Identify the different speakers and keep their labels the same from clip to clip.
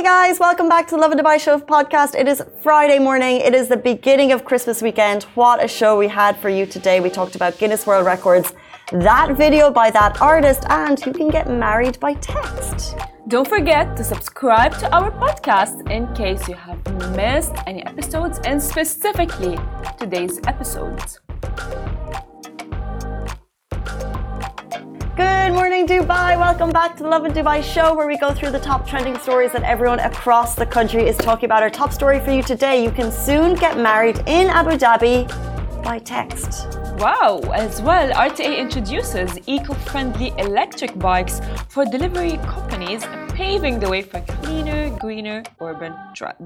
Speaker 1: Hey guys, welcome back to the Lovin Dubai Show podcast. It is Friday morning. It is the beginning of Christmas weekend. What a show we had for you today. We talked about Guinness World Records, that video by that artist, and you can get married by text.
Speaker 2: Don't forget to subscribe to our podcast in case you have missed any episodes and specifically today's episodes.
Speaker 1: Good morning, Dubai. Welcome back to the Lovin Dubai show where we go through the top trending stories that everyone across the country is talking about. Our top story for you today you can soon get married in Abu Dhabi by text.
Speaker 2: Wow, as well, RTA introduces eco friendly electric bikes for delivery companies, paving the way for cleaner, greener urban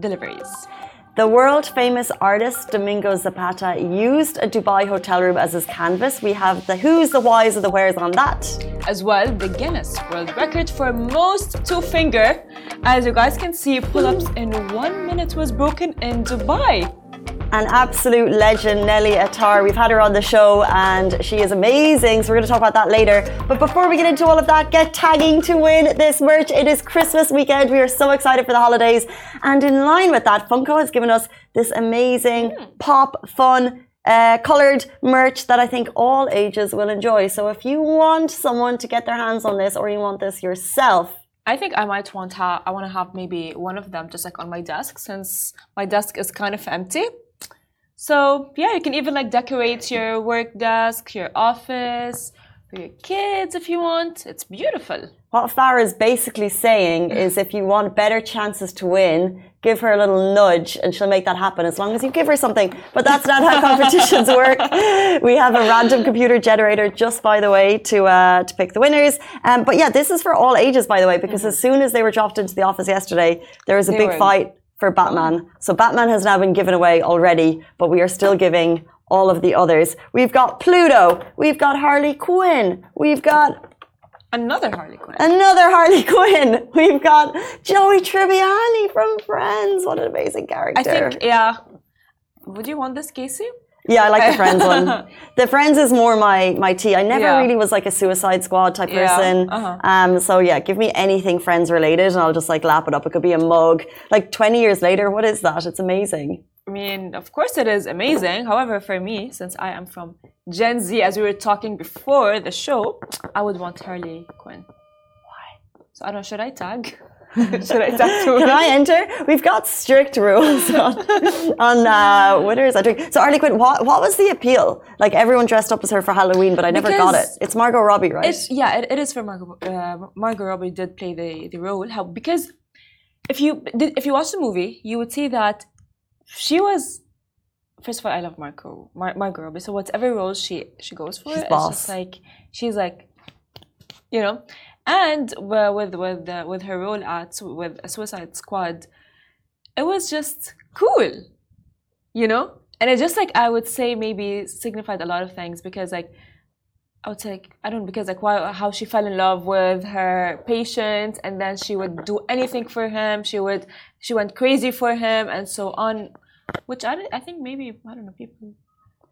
Speaker 2: deliveries.
Speaker 1: The world famous artist Domingo Zapata used a Dubai hotel room as his canvas. We have the who's, the whys, and the where's on that.
Speaker 2: As well, the Guinness World Record for most two finger. As you guys can see, pull ups in one minute was broken in Dubai
Speaker 1: an absolute legend, Nelly Attar. We've had her on the show and she is amazing. So we're going to talk about that later. But before we get into all of that, get tagging to win this merch. It is Christmas weekend. We are so excited for the holidays. And in line with that, Funko has given us this amazing mm. pop, fun, uh, colored merch that I think all ages will enjoy. So if you want someone to get their hands on this or you want this yourself,
Speaker 2: I think I might want to. I want to have maybe one of them just like on my desk since my desk is kind of empty. So yeah, you can even like decorate your work desk, your office, for your kids if you want. It's beautiful.
Speaker 1: What Farah is basically saying is if you want better chances to win, give her a little nudge and she'll make that happen as long as you give her something. But that's not how competitions work. We have a random computer generator just by the way to uh, to pick the winners. Um, but yeah, this is for all ages by the way because as soon as they were dropped into the office yesterday, there was a they big fight for Batman. So Batman has now been given away already, but we are still giving all of the others. We've got Pluto, we've got Harley Quinn, we've got
Speaker 2: Another Harley Quinn.
Speaker 1: Another Harley Quinn. We've got Joey Tribbiani from Friends. What an amazing character. I
Speaker 2: think, yeah. Would you want this, Casey?
Speaker 1: Yeah, I like the Friends one. The Friends is more my my tea. I never yeah. really was like a Suicide Squad type person. Yeah. Uh-huh. Um, so yeah, give me anything Friends related, and I'll just like lap it up. It could be a mug. Like twenty years later, what is that? It's amazing.
Speaker 2: I mean, of course it is amazing. However, for me, since I am from Gen Z, as we were talking before the show, I would want Harley Quinn.
Speaker 1: Why?
Speaker 2: So I don't. Should I tag? Should I tattoo?
Speaker 1: Can I enter? We've got strict rules on, on uh, winners entering. So, Harley Quinn, what, what was the appeal? Like everyone dressed up as her for Halloween, but I never because got it. It's Margot Robbie, right?
Speaker 2: It's, yeah, it, it is for Margot. Uh, Margot Robbie did play the, the role. How because if you did, if you watch the movie, you would see that she was. First of all, I love Margot Mar- Margot Robbie. So whatever role she she goes for,
Speaker 1: she's
Speaker 2: it's
Speaker 1: boss.
Speaker 2: just like she's like, you know, and with with uh, with her role at with a Suicide Squad, it was just cool, you know. And it just like I would say maybe signified a lot of things because like I would say like, I don't because like why how she fell in love with her patient and then she would do anything for him. She would she went crazy for him and so on, which I I think maybe I don't know people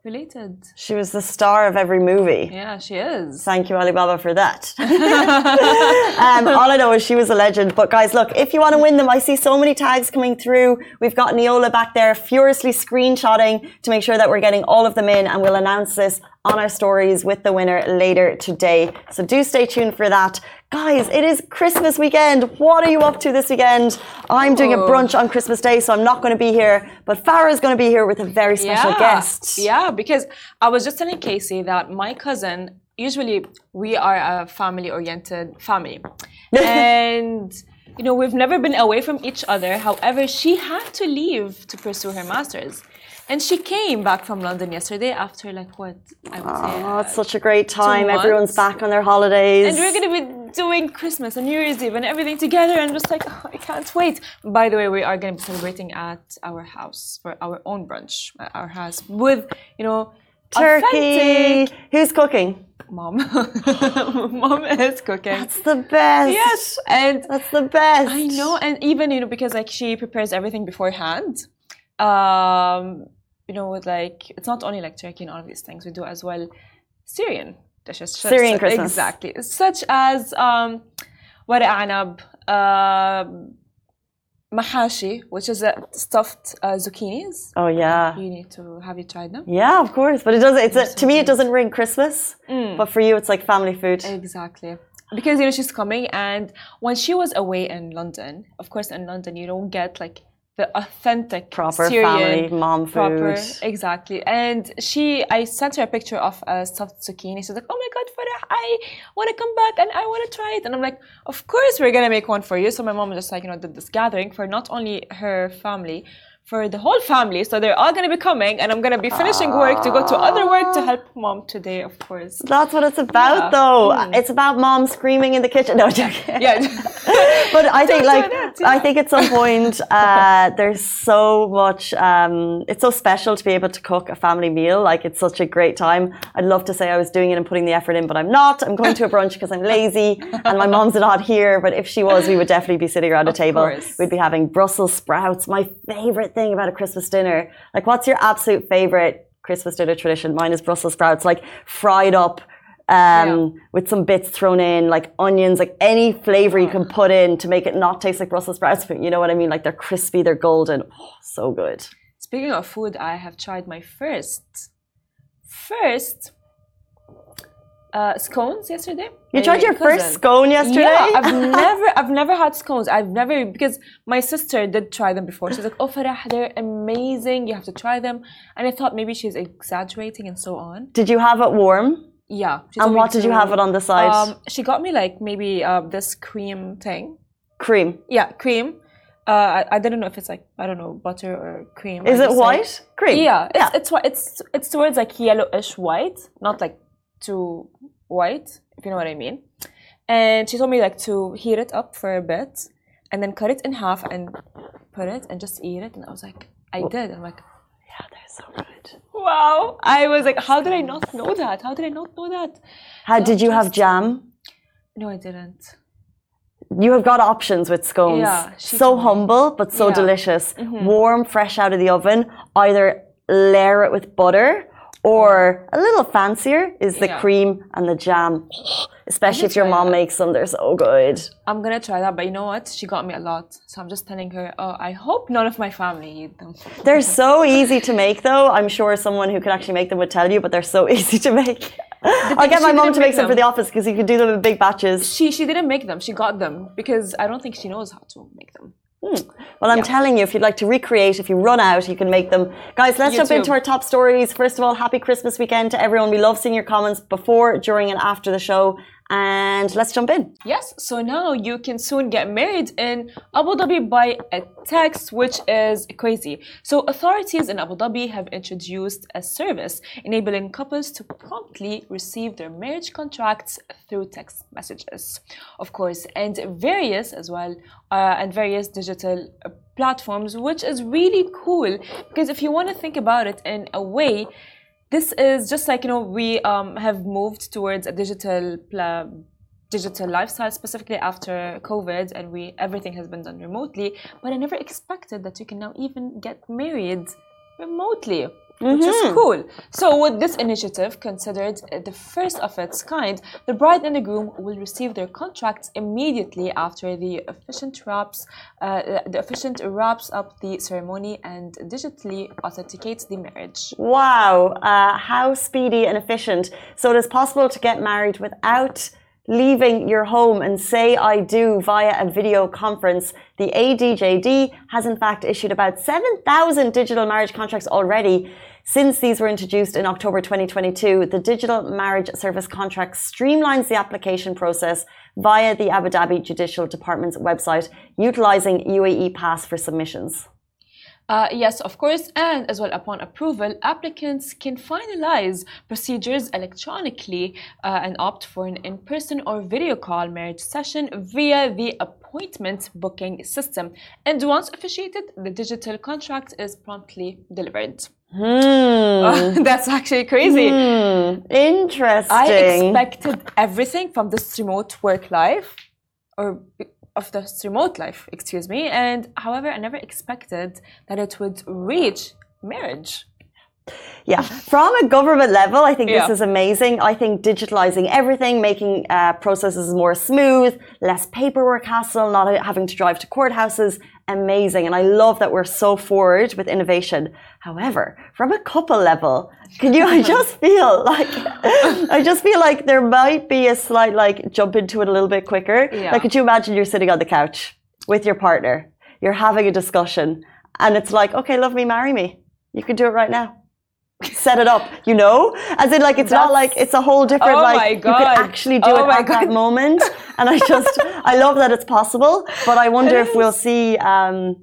Speaker 2: related.
Speaker 1: She was the star of every movie.
Speaker 2: Yeah, she is.
Speaker 1: Thank you, Alibaba, for that. um, all I know is she was a legend. But guys, look, if you want to win them, I see so many tags coming through. We've got Neola back there furiously screenshotting to make sure that we're getting all of them in, and we'll announce this on our stories with the winner later today. So do stay tuned for that. Guys, it is Christmas weekend. What are you up to this weekend? I'm doing a oh. brunch on Christmas Day, so I'm not going to be here. But Farah is going to be here with a very special
Speaker 2: yeah.
Speaker 1: guest.
Speaker 2: Yeah, because I was just telling Casey that my cousin, usually we are a family oriented family. and, you know, we've never been away from each other. However, she had to leave to pursue her master's. And she came back from London yesterday after like what I would say.
Speaker 1: Oh, uh, it's such a great time. Everyone's back on their holidays.
Speaker 2: And we're gonna be doing Christmas and New Year's Eve and everything together and just like oh, I can't wait. By the way, we are gonna be celebrating at our house for our own brunch at our house with, you know,
Speaker 1: turkey.
Speaker 2: Authentic.
Speaker 1: Who's cooking?
Speaker 2: Mom. Mom is cooking.
Speaker 1: That's the best.
Speaker 2: Yes. And
Speaker 1: that's the best.
Speaker 2: I know. And even, you know, because like she prepares everything beforehand um, you know, with like it's not only like turkey and all of these things. We do as well Syrian dishes.
Speaker 1: Syrian Christmas.
Speaker 2: Exactly. Such as um, ورق عنب, uh, mahashi, which is a stuffed uh, zucchinis.
Speaker 1: Oh yeah.
Speaker 2: You need to have you tried them?
Speaker 1: Yeah, of course. But it does. It's a, to me, it doesn't ring Christmas.
Speaker 2: Mm.
Speaker 1: But for you, it's like family food.
Speaker 2: Exactly. Because you know she's coming, and when she was away in London, of course, in London you don't get like the authentic
Speaker 1: Proper
Speaker 2: Syrian,
Speaker 1: family mom
Speaker 2: proper,
Speaker 1: food.
Speaker 2: exactly. And she, I sent her a picture of a stuffed zucchini. She's like, "Oh my God, Farah, I want to come back and I want to try it." And I'm like, "Of course, we're gonna make one for you." So my mom just like you know did this gathering for not only her family. For the whole family, so they're all gonna be coming, and I'm gonna be finishing work to go to other work to help mom today, of course.
Speaker 1: That's what it's about,
Speaker 2: Yeah.
Speaker 1: though.
Speaker 2: Mm.
Speaker 1: It's about mom screaming in the kitchen. No, joking.
Speaker 2: Yeah.
Speaker 1: but I think, like,
Speaker 2: that,
Speaker 1: I think at some point, uh, there's so much. Um, it's so special to be able to cook a family meal. Like, it's such a great time. I'd love to say I was doing it and putting the effort in, but I'm not. I'm going to a brunch because I'm lazy, and my mom's not here. But if she was, we would definitely be sitting around a table.
Speaker 2: course.
Speaker 1: We'd be having Brussels sprouts. My favorite thing about a Christmas dinner. Like, what's your absolute favorite Christmas dinner tradition? Mine is Brussels sprouts, like fried up um,
Speaker 2: Yeah.
Speaker 1: with some bits thrown in, like onions, like any flavor you can put in to make it not taste like Brussels sprouts. But you know what I mean? Like they're crispy, they're golden. Oh, so good.
Speaker 2: Speaking of food, I have tried my first, first uh, scones yesterday.
Speaker 1: You tried your first scone yesterday?
Speaker 2: Yeah, I've never, I've never had scones. I've never because my sister did try them before. She's like, "Oh, Farah, they're amazing. You have to try them." And I thought maybe she's exaggerating and so on.
Speaker 1: Did you have it warm?
Speaker 2: Yeah.
Speaker 1: And what did you have it on the side?
Speaker 2: Um, she got me like maybe uh, this cream thing.
Speaker 1: Cream.
Speaker 2: Yeah, cream. Uh, I, I didn't know if it's like I don't know butter or cream.
Speaker 1: Is it
Speaker 2: just, like-
Speaker 1: white? Cream.
Speaker 2: Yeah, it's it's whi- it's it's towards like yellowish white, not like too white, if you know what I mean. And she told me like to heat it up for a bit, and then cut it in half and put it and just eat it. And I was like, I did. I'm like,
Speaker 1: Yeah, they're so.
Speaker 2: Wow. I was like, how did I not know that? How did I not know that?
Speaker 1: How did you have jam?
Speaker 2: No, I didn't.
Speaker 1: You have got options with scones.
Speaker 2: Yeah,
Speaker 1: so
Speaker 2: told me.
Speaker 1: humble, but so
Speaker 2: Yeah.
Speaker 1: Delicious. Mm-hmm. Warm, fresh out of the oven. Either layer it with butter or a little fancier is the
Speaker 2: Yeah.
Speaker 1: cream and the jam. Especially if your mom
Speaker 2: that.
Speaker 1: makes them, they're so good.
Speaker 2: I'm gonna try that, but you know what? She got me a lot, so I'm just telling her. Oh, I hope none of my family eat them.
Speaker 1: They're so easy to make, though. I'm sure someone who can actually make them would tell you, but they're so easy to make. I'll get my mom to make some for the office because you can do them in big batches.
Speaker 2: She she didn't make them. She got them because I don't think she knows how to make them. Hmm.
Speaker 1: Well, I'm telling you, if you'd like to recreate, if you run out, you can make them. Guys, let's jump
Speaker 2: YouTube.
Speaker 1: into our top stories. First of all, happy Christmas weekend to everyone. We love seeing your comments before, during, and after the show. And let's jump in.
Speaker 2: Yes, so now you can soon get married in Abu Dhabi by a text, which is crazy. So, authorities in Abu Dhabi have introduced a service enabling couples to promptly receive their marriage contracts through text messages, of course, and various as well, uh, and various digital uh, platforms, which is really cool because if you want to think about it in a way, this is just like you know we um, have moved towards a digital digital lifestyle specifically after covid and we everything has been done remotely but i never expected that you can now even get married remotely which is cool so with this initiative considered the first of its kind the bride and the groom will receive their contracts immediately after the officiant wraps uh, the officiant wraps up the ceremony and digitally authenticates the marriage
Speaker 1: Wow, uh, how speedy and efficient. So it is possible to get married without leaving your home and say I do via a video conference. The ADJD has in fact issued about 7,000 digital marriage contracts already. Since these were introduced in October 2022, the digital marriage service contract streamlines the application process via the Abu Dhabi Judicial Department's website, utilizing UAE Pass for submissions.
Speaker 2: Uh, yes, of course, and as well upon approval, applicants can finalize procedures electronically uh, and opt for an in person or video call marriage session via the appointment booking system. And once officiated, the digital contract is promptly delivered.
Speaker 1: Hmm.
Speaker 2: That's actually crazy.
Speaker 1: Hmm, interesting.
Speaker 2: I expected everything from this remote work life, or of this remote life, excuse me. And however, I never expected that it would reach marriage.
Speaker 1: yeah, from a government level, I think this is amazing. I think digitalizing everything, making uh, processes more smooth, less paperwork hassle, not having to drive to courthouses, amazing. And I love that we're so forward with innovation. However, from a couple level, can you, I just feel like, I just feel like there might be a slight like jump into it a little bit quicker.
Speaker 2: Yeah.
Speaker 1: Like, could you imagine you're sitting on the couch with your partner, you're having a discussion, and it's like, okay, love me, marry me. You can do it right now. Set it up, you know? As in, like, it's not like it's a whole different,
Speaker 2: Oh
Speaker 1: like,
Speaker 2: my
Speaker 1: you could actually do
Speaker 2: Oh
Speaker 1: it at that moment. And I just, I love that it's possible, but I wonder
Speaker 2: It
Speaker 1: if we'll see um,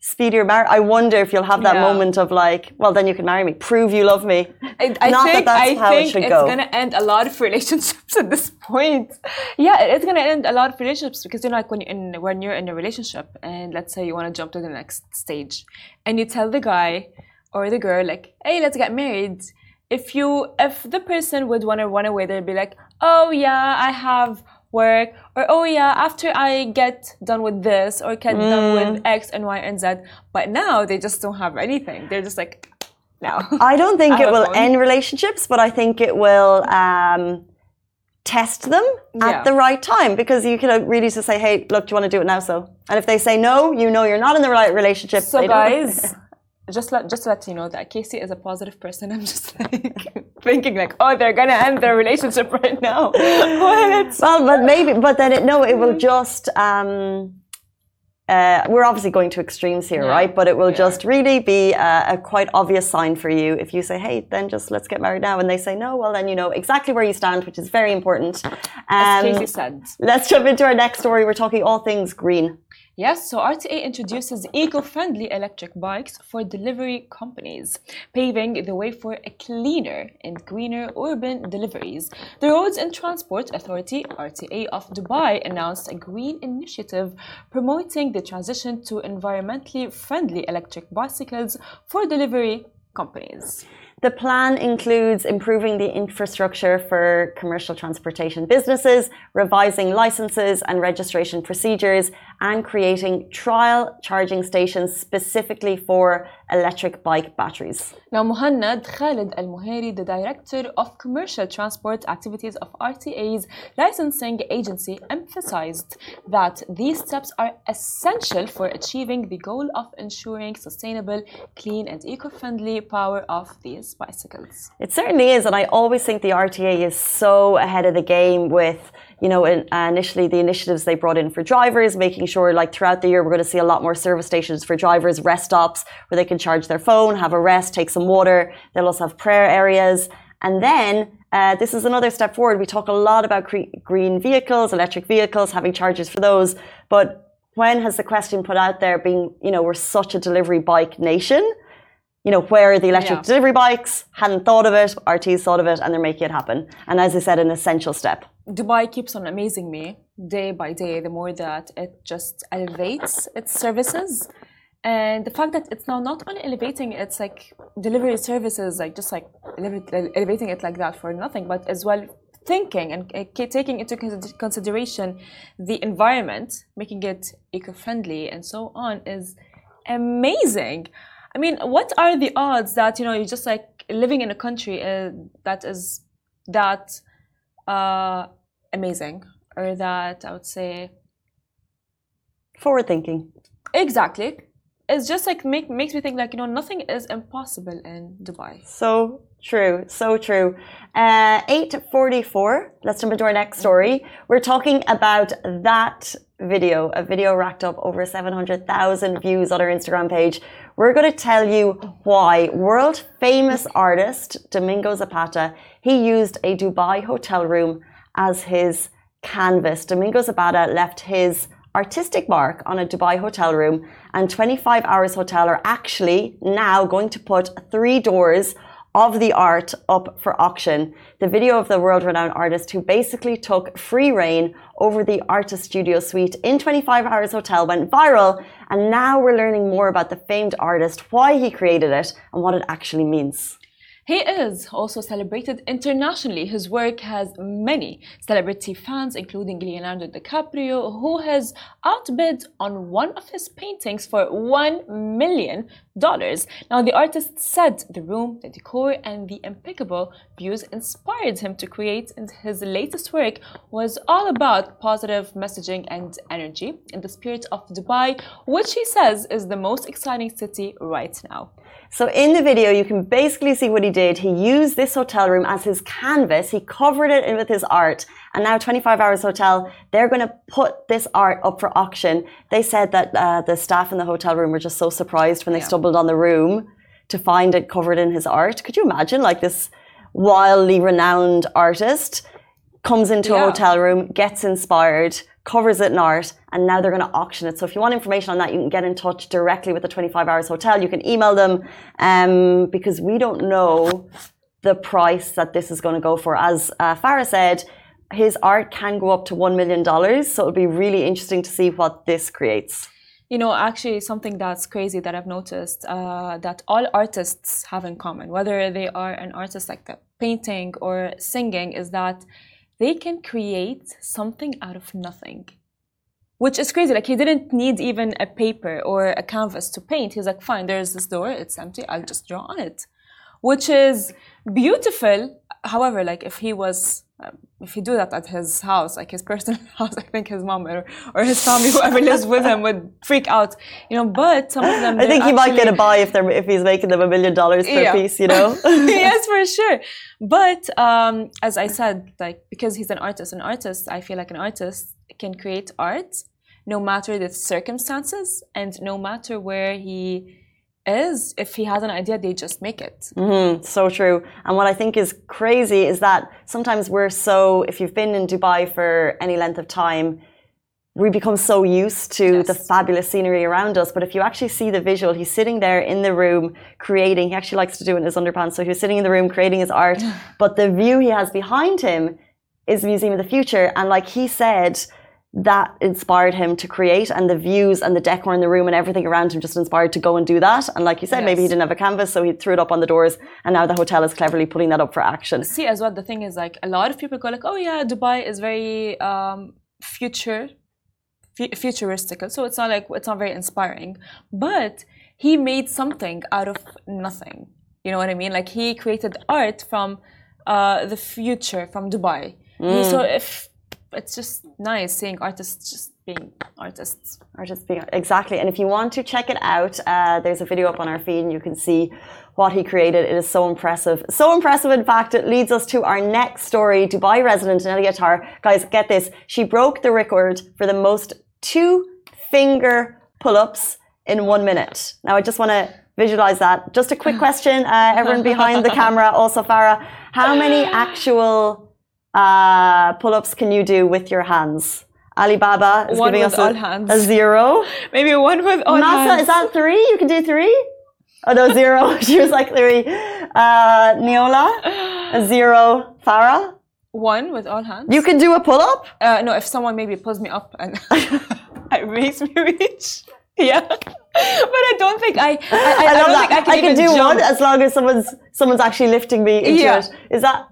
Speaker 1: speedier marriage. I wonder if you'll have that
Speaker 2: Yeah.
Speaker 1: moment of like, well, then you can marry me, prove you love me.
Speaker 2: I, I
Speaker 1: Not that
Speaker 2: think,
Speaker 1: that's
Speaker 2: I
Speaker 1: how it
Speaker 2: think
Speaker 1: should
Speaker 2: it's
Speaker 1: go.
Speaker 2: gonna end a lot of relationships at this point. Yeah, it's gonna end a lot of relationships because you know, like when you're in when you're in a relationship and let's say you want to jump to the next stage, and you tell the guy or the girl like, "Hey, let's get married." If you if the person would want to run away, they'd be like, "Oh yeah, I have." work or oh yeah after i get done with this or get done with
Speaker 1: Mm.
Speaker 2: x and y and z but now they just don't have anything they're just like now
Speaker 1: I don't think
Speaker 2: I
Speaker 1: it will end relationships, but I think it will um, test them
Speaker 2: Yeah.
Speaker 1: at the right time because you can uh, really just say, hey, look, do you want to do it now? So, and if they say no, you know you're not in the right relationship.
Speaker 2: So guys, just let just to let you know that Casey is a positive person. I'm just like thinking like, oh, they're gonna end their relationship right now. what?
Speaker 1: well, but maybe, but then it, no, it will just. Um, uh, we're obviously going to extremes here,
Speaker 2: Yeah,
Speaker 1: right? But it will
Speaker 2: are.
Speaker 1: just really be a, a quite obvious sign for you if you say, "Hey, then just let's get married now," and they say no. Well, then you know exactly where you stand, which is very important.
Speaker 2: As
Speaker 1: Um,
Speaker 2: said.
Speaker 1: let's jump into our next story. We're talking all things green.
Speaker 2: Yes, so RTA introduces eco-friendly electric bikes for delivery companies, paving the way for a cleaner and greener urban deliveries. The Roads and Transport Authority, RTA of Dubai, announced a green initiative promoting the transition to environmentally friendly electric bicycles for delivery companies.
Speaker 1: The plan includes improving the infrastructure for commercial transportation businesses, revising licenses and registration procedures, and creating trial charging stations specifically for electric bike batteries.
Speaker 2: Now, Muhannad Khalid Al Muhari, the director of commercial transport activities of RTA's licensing agency, emphasized that these steps are essential for achieving the goal of ensuring sustainable, clean, and eco friendly power of these bicycles.
Speaker 1: It certainly is, and I always think the RTA is so ahead of the game with, you know, in, uh, initially the initiatives they brought in for drivers, making sure like throughout the year we're going to see a lot more service stations for drivers, rest stops where they can charge their phone, have a rest, take some water. They'll also have prayer areas, and then. Uh, this is another step forward. We talk a lot about cre- green vehicles, electric vehicles, having chargers for those. But when has the question put out there being, you know, we're such a delivery bike nation? you know, where are the electric
Speaker 2: Yeah.
Speaker 1: delivery bikes? Hadn't thought of it. RT's thought of it, and they're making it happen. And as I said, an essential step.
Speaker 2: Dubai keeps on amazing me day by day the more that it just elevates its services. And the fact that it's now not only elevating its like delivery services, like just like elevating it like that for nothing, but as well thinking and uh, taking into consideration the environment, making it eco-friendly and so on is amazing. I mean, what are the odds that you know you're just like living in a country uh, that is that uh, amazing, or that I would say
Speaker 1: Forward thinking.
Speaker 2: exactly. It's just like make makes me think like you know nothing is impossible in Dubai.
Speaker 1: So true. So true. Uh, 844. Let's jump into our next story. We're talking about that video, a video racked up over 700,000 views on our Instagram page. We're going to tell you why world famous artist Domingo Zapata, he used a Dubai hotel room as his canvas. Domingo Zapata left his artistic mark on a Dubai hotel room, and 25 Hours Hotel are actually now going to put three doors of the art up for auction. The video of the world renowned artist who basically took free reign over the artist studio suite in 25 Hours Hotel went viral, and now we're learning more about the famed artist, why he created it, and what it actually means.
Speaker 2: He is also celebrated internationally. His work has many celebrity fans, including Leonardo DiCaprio, who has outbid on one of his paintings for $1 million Now, the artist said the room, the decor, and the impeccable views inspired him to create, and his latest work was all about positive messaging and energy in the spirit of Dubai, which he says is the most exciting city right now.
Speaker 1: So in the video, you can basically see what he did. He used this hotel room as his canvas. He covered it in with his art. And now 25 Hours Hotel, they're going to put this art up for auction. They said that uh, the staff in the hotel room were just so surprised when they yeah. stumbled on the room to find it covered in his art. Could you imagine like this wildly renowned artist comes into yeah. a hotel room, gets inspired, covers it in art, and now they're going to auction it. So if you want information on that, you can get in touch directly with the 25 Hours Hotel. You can email them um, because we don't know the price that this is going to go for. As uh, Farah said, his art can go up to $1 million. So it'll be really interesting to see what this creates.
Speaker 2: You know, actually, something that's crazy that I've noticed uh, that all artists have in common, whether they are an artist like painting or singing, is that they can create something out of nothing which is crazy like he didn't need even a paper or a canvas to paint he's like fine there's this door it's empty i'll just draw on it which is beautiful. However like if he was um, if he do that at his house like his personal house i think his mom or, or his family whoever lives with him would freak out you know but some of them
Speaker 1: i think he actually... might get a buy if they're if he's making them a million dollars per yeah. piece you know?
Speaker 2: Yes for sure. But um, as i said like because he's an artist an artist i feel like an artist can create art no matter the circumstances and no matter where he is if he has an idea they just make it.
Speaker 1: Mm-hmm. so true. And what i think is crazy is that sometimes we're so if you've been in dubai for any length of time we become so used to yes. the fabulous scenery around us. But if you actually see the visual he's sitting there in the room creating. He actually likes to do it in his underpants. So he's sitting in the room creating his art. But the view he has behind him is the museum of the future. And like he said that inspired him to create and the views and the decor in the room and everything around him just inspired to go and do that. And like you said yes. maybe he didn't have a canvas so he threw it up on the doors and now the hotel is cleverly putting that up for action.
Speaker 2: See as well the thing is like a lot of people go like oh yeah dubai is very um, future futuristic so it's not like it's not very inspiring. But he made something out of nothing you know what i mean? Like he created art from uh, the future from dubai. Mm. so if it's just nice seeing artists just being artists.
Speaker 1: Artists being exactly. And if you want to check it out, uh, there's a video up on our feed, and you can see what he created. It is so impressive, so impressive. In fact, it leads us to our next story. Dubai resident Nelly Attar, guys, get this. She broke the record for the most two finger pull-ups in one minute. Now, I just want to visualize that. Just a quick question, uh, everyone behind the camera, also Farah, how many actual uh, pull-ups can you do with your hands? Alibaba is
Speaker 2: one
Speaker 1: giving us
Speaker 2: a,
Speaker 1: a, zero.
Speaker 2: Maybe one with all
Speaker 1: Masa,
Speaker 2: hands.
Speaker 1: is that three? You can do three? Oh no, zero. she was like three. Uh, Neola, a zero. Farah,
Speaker 2: one with all hands.
Speaker 1: You can do a pull-up.
Speaker 2: Uh, no, if someone maybe pulls me up and it makes me reach. Yeah, but I don't think I. I, I, I
Speaker 1: I that. I can, I can do jump. one as long as someone's someone's actually lifting me into yeah. it. Is that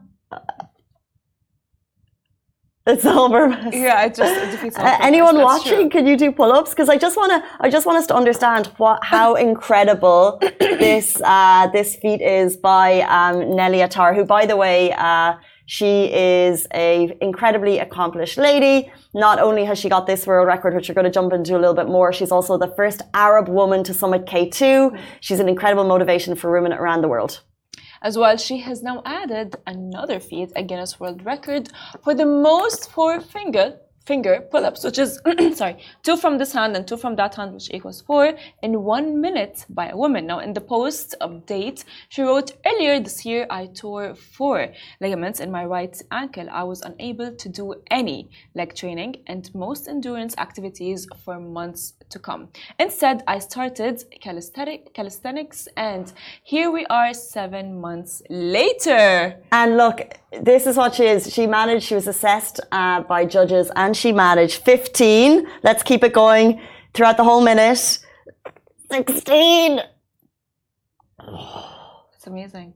Speaker 1: it's all purpose.
Speaker 2: Yeah, it just it defeats all
Speaker 1: uh, Anyone That's watching, true. can you do pull-ups? Because I just want to, I just want us to understand what, how incredible this uh, this feat is by um, Nelly Attar, who, by the way, uh, she is a incredibly accomplished lady. Not only has she got this world record, which we're going to jump into a little bit more, she's also the first Arab woman to summit K2. She's an incredible motivation for women around the world.
Speaker 2: As well, she has now added another feat, a Guinness World Record, for the most four finger finger pull-ups, which is sorry, two from this hand and two from that hand, which equals four in one minute by a woman. Now, in the post update, she wrote earlier this year, I tore four ligaments in my right ankle. I was unable to do any leg training and most endurance activities for months to come. Instead, I started calisthenics, and here we are seven months later.
Speaker 1: And look, this is what she is. She managed, she was assessed uh, by judges and she managed 15. Let's keep it going throughout the whole minute. 16.
Speaker 2: It's amazing.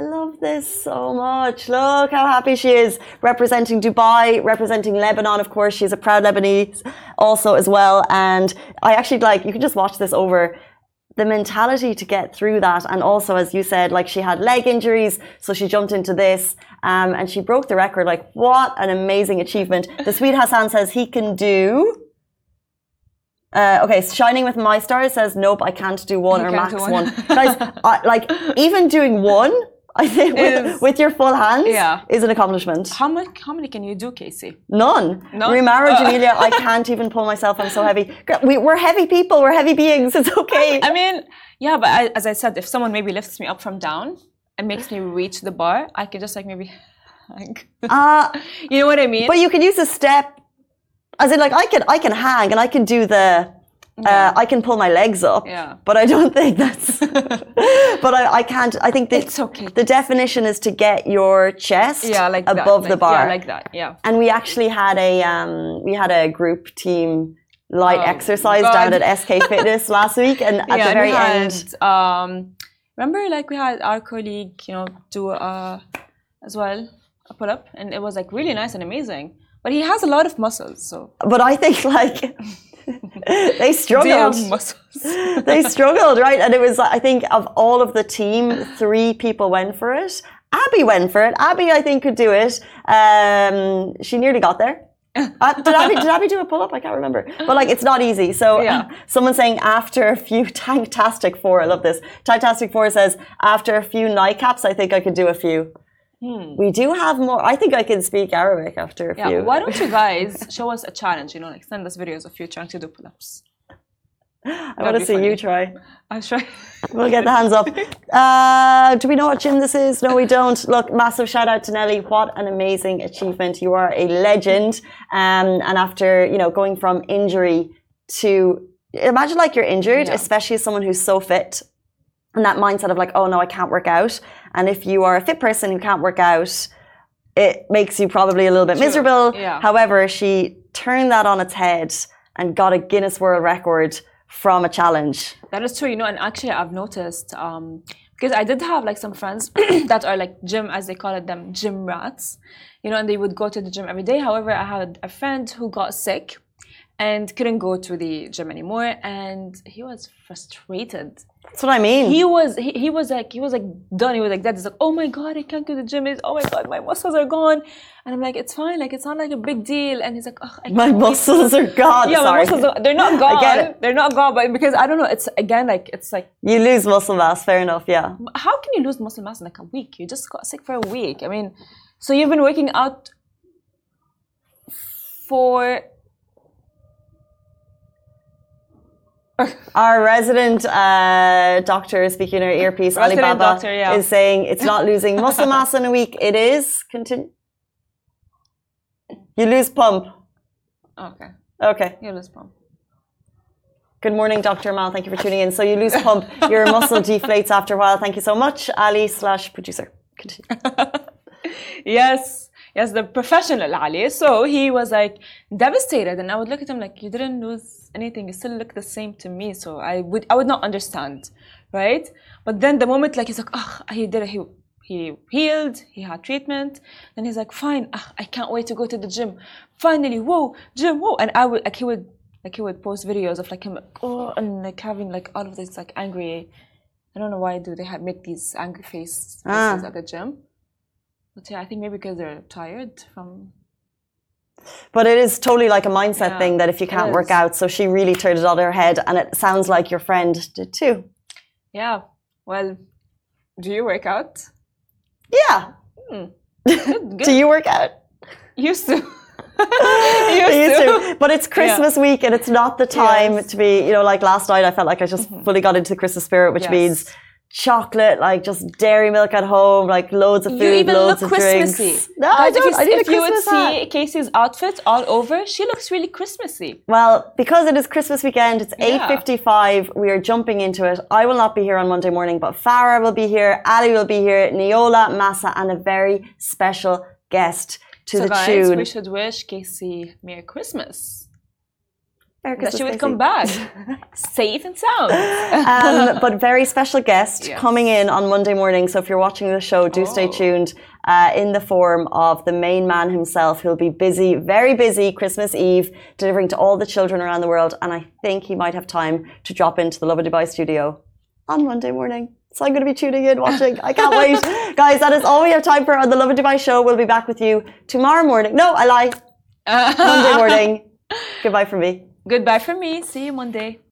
Speaker 1: I love this so much. Look how happy she is representing Dubai, representing Lebanon. Of course, she's a proud Lebanese also as well. And I actually like, you can just watch this over the mentality to get through that, and also as you said, like she had leg injuries, so she jumped into this, um, and she broke the record. Like what an amazing achievement! The sweet Hassan says he can do. Uh, okay, Shining with My Stars says, nope, I can't do one
Speaker 2: You
Speaker 1: or max
Speaker 2: one.
Speaker 1: one. Guys, I, like, even doing one, I think, with,
Speaker 2: Is-
Speaker 1: with your full hands
Speaker 2: Yeah.
Speaker 1: is an accomplishment.
Speaker 2: How much? How many can you do, Casey?
Speaker 1: None.
Speaker 2: None?
Speaker 1: Remara,
Speaker 2: Uh.
Speaker 1: I can't even pull myself. I'm so heavy. We, we're heavy people. We're heavy beings. It's okay.
Speaker 2: I mean, yeah, but I, as I said, if someone maybe lifts me up from down and makes me reach the bar, I could just like maybe hang.
Speaker 1: Uh,
Speaker 2: you know what I mean?
Speaker 1: but you can use a step. As in, like, I can, I can hang and I can do the. Uh, I can pull my legs up.
Speaker 2: Yeah.
Speaker 1: But I don't think that's. but I, I can't. I think that
Speaker 2: It's okay.
Speaker 1: The definition is to get your chest
Speaker 2: yeah, like that,
Speaker 1: above the
Speaker 2: like-
Speaker 1: bar.
Speaker 2: Yeah, like that. Yeah.
Speaker 1: and we actually had a um, we had a group team light
Speaker 2: Oh,
Speaker 1: exercise
Speaker 2: God.
Speaker 1: down at SK Fitness last week, and at
Speaker 2: yeah,
Speaker 1: the very
Speaker 2: had,
Speaker 1: end,
Speaker 2: Um, remember, like we had our colleague, you know, do uh, as well a pull up, and it was like really nice and amazing. But he has a lot of muscles, so
Speaker 1: but I think like they struggled.
Speaker 2: muscles?
Speaker 1: they struggled, right? And it was I think of all of the team, three people went for it. Abby went for it. Abby, I think, could do it. Um, she nearly got there. Uh, did, Abby, did Abby do a pull up? I can't remember. But like, it's not easy. So,
Speaker 2: Yeah.
Speaker 1: someone saying after a few Tanktastic Four, I love this. Tanktastic Four says after a few nightcaps, I think I could do a few. We do have more. I think I can speak Arabic after a
Speaker 2: Hmm. Yeah.
Speaker 1: few.
Speaker 2: Why don't you guys show us a challenge? You know, like send us videos of you trying to do pull ups.
Speaker 1: I want to see
Speaker 2: funny.
Speaker 1: you try.
Speaker 2: I'll try.
Speaker 1: We'll get the hands up. Uh, do we know what gym this is? No, we don't. Look, massive shout out to Nelly. What an amazing achievement. You are a legend. Um, and after, you know, going from injury to imagine like you're injured,
Speaker 2: Yeah.
Speaker 1: especially as someone who's so fit. And that mindset of like, oh no, I can't work out. And if you are a fit person who can't work out, it makes you probably a little bit
Speaker 2: True.
Speaker 1: miserable.
Speaker 2: Yeah.
Speaker 1: However, she turned that on its head and got a Guinness World Record from a challenge.
Speaker 2: That is true, you know, and actually I've noticed um, because I did have like some friends that are like gym, as they call it, them gym rats, you know, and they would go to the gym every day. However, I had a friend who got sick and couldn't go to the gym anymore, and he was frustrated.
Speaker 1: That's what I mean.
Speaker 2: He was he, he was like he was like done. He was like that. He's like, oh my god, I can't go to the gym. It's, oh my god, my muscles are gone. And I'm like, it's fine. Like it's not like a big deal. And he's like, oh, I
Speaker 1: My muscles are gone.
Speaker 2: yeah,
Speaker 1: Sorry.
Speaker 2: my muscles are, they're not gone.
Speaker 1: get it.
Speaker 2: They're not gone, but because I don't know, it's again like it's like
Speaker 1: You lose muscle mass, fair enough, yeah.
Speaker 2: how can you lose muscle mass in like a week? You just got sick for a week. I mean, so you've been working out for
Speaker 1: Our resident uh, doctor speaking in our earpiece,
Speaker 2: Resident
Speaker 1: Alibaba,
Speaker 2: doctor, yeah.
Speaker 1: is saying it's not losing muscle mass in a week. It is. Continue. You lose pump.
Speaker 2: okay,
Speaker 1: Okay.
Speaker 2: you lose pump.
Speaker 1: Good morning, Dr. Mal. Thank you for tuning in. So you lose pump. Your muscle deflates after a while. Thank you so much, Ali slash producer. Continue.
Speaker 2: Yes, yes, the professional Ali. So he was like devastated, and I would look at him like, "You didn't lose anything. You still look the same to me." So I would, I would not understand, right? But then the moment like he's like, "Ah, he did it. He he healed. He had treatment." Then he's like, "Fine. Ah, I can't wait to go to the gym. Finally, whoa, gym, whoa!" And I would like he would like he would post videos of like him oh and like having like all of this like angry. I don't know why do they have make these angry face faces
Speaker 1: Ah.
Speaker 2: at the gym. But yeah, I think maybe because they're tired from.
Speaker 1: But it is totally like a mindset
Speaker 2: Yeah,
Speaker 1: thing that if you can't work out, so she really turned it on her head, and it sounds like your friend did too.
Speaker 2: Yeah. Well, do you work out?
Speaker 1: Yeah. Hmm.
Speaker 2: Good.
Speaker 1: Do you work out?
Speaker 2: Used to. To.
Speaker 1: But it's Christmas week and it's not the time
Speaker 2: Yes.
Speaker 1: to be, you know, like last night I felt like I just mm-hmm. fully got into the Christmas spirit, which
Speaker 2: Yes.
Speaker 1: means chocolate, like just dairy milk at home, like loads of food,
Speaker 2: You even
Speaker 1: loads
Speaker 2: look
Speaker 1: of
Speaker 2: Christmassy.
Speaker 1: drinks. No, I
Speaker 2: Guys, if
Speaker 1: don't.
Speaker 2: you,
Speaker 1: I need
Speaker 2: if you would
Speaker 1: Christmas
Speaker 2: see. Casey's outfit all over, she looks really Christmassy.
Speaker 1: Well, because it is Christmas weekend, it's
Speaker 2: Yeah.
Speaker 1: 8.55. We are jumping into it. I will not be here on Monday morning, but Farah will be here, Ali will be here, Niola, Massa, and a very special guest to
Speaker 2: so
Speaker 1: the
Speaker 2: guys,
Speaker 1: tune.
Speaker 2: we should wish Casey Merry Christmas. That she would come back safe and sound.
Speaker 1: um, but very special guest
Speaker 2: Yes.
Speaker 1: coming in on Monday morning. So if you're watching the show, do stay
Speaker 2: Oh.
Speaker 1: tuned. Uh, in the form of the main man himself, who'll be busy, very busy Christmas Eve, delivering to all the children around the world. And I think he might have time to drop into the Lovin Dubai studio on Monday morning. So I'm going to be tuning in, watching. I can't wait. Guys, that is all we have time for on the Lovin Dubai show. We'll be back with you tomorrow morning. No, I lie. Monday morning. Goodbye from me.
Speaker 2: Goodbye from me. See you Monday.